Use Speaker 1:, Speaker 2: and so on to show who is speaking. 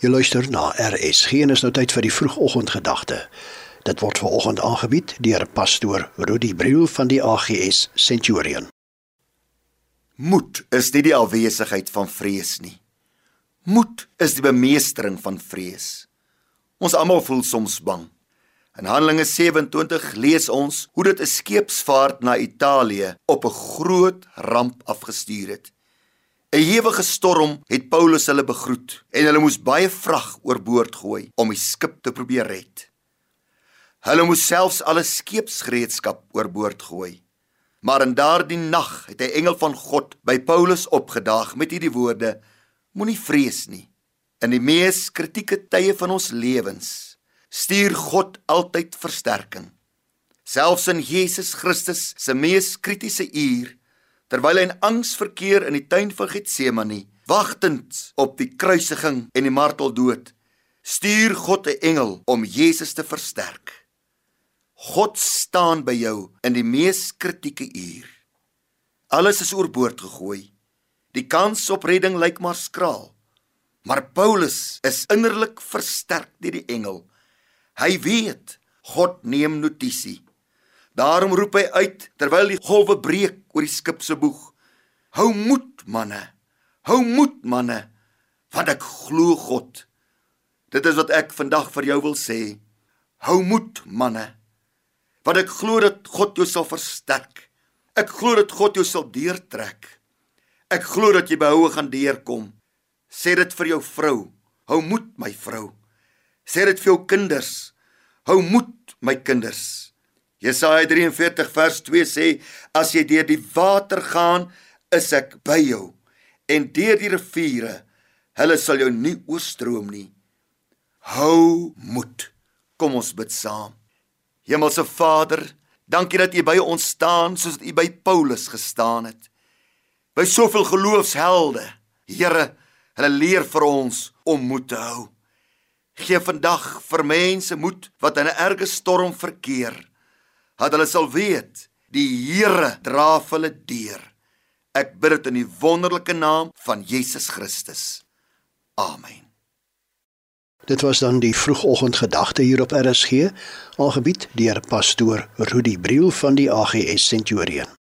Speaker 1: Jy luister na RSG en is nou tyd vir die vroegoggendgedagte. Dit word veraloggend aangebied deur pastoor Rudy Briel van die AGS Centurion.
Speaker 2: Moed is nie die afwesigheid van vrees nie. Moed is die bemeestering van vrees. Ons almal voel soms bang. In Handelinge 27 lees ons hoe dit 'n skeepsvaart na Italië op 'n groot ramp afgestuur het. 'n Ewige storm het Paulus hulle begroet en hulle moes baie vrag oorboord gooi om die skip te probeer red. Hulle moes selfs alle skeepsgereedskap oorboord gooi. Maar in daardie nag het 'n engel van God by Paulus opgedaag met hierdie woorde: Moenie vrees nie. In die mees kritieke tye van ons lewens stuur God altyd versterking. Selfs in Jesus Christus se mees kritiese uur terwyl hy in angs verkeer in die tuin van Getsemane, wagtend op die kruisiging en die marteldood, stuur God 'n engel om Jesus te versterk. God staan by jou in die mees kritieke uur. Alles is oorboord gegooi. Die kans op redding lyk maar skraal. Maar Paulus is innerlik versterk deur die engel. Hy weet God neem notisie. Daarom roep hy uit terwyl die golwe breek oor die skip se boeg. Hou moed, manne. Hou moed, manne, want ek glo God. Dit is wat ek vandag vir jou wil sê. Hou moed, manne. Want ek glo dat God jou sal versterk. Ek glo dat God jou sal deurtrek. Ek glo dat jy behoue gaan deurkom. Sê dit vir jou vrou. Hou moed, my vrou. Sê dit vir jou kinders. Hou moed, my kinders. Jesaja 43 vers 2 sê as jy deur die water gaan, is ek by jou en deur die riviere, hulle sal jou nie oorstroom nie. Hou moed. Kom ons bid saam. Hemelse Vader, dankie dat U by ons staan soos U by Paulus gestaan het. By soveel geloofshelde. Here, hulle leer vir ons om moed te hou. Gee vandag vir mense moed wat in 'n erge storm verkeer dat hulle sal weet die Here dra vir hulle deur. Ek bid dit in die wonderlike naam van Jesus Christus. Amen.
Speaker 1: Dit was dan die vroegoggendgedagte hier op RSG, aangebied deur pastoor Rudy Briel van die AGS Centurion.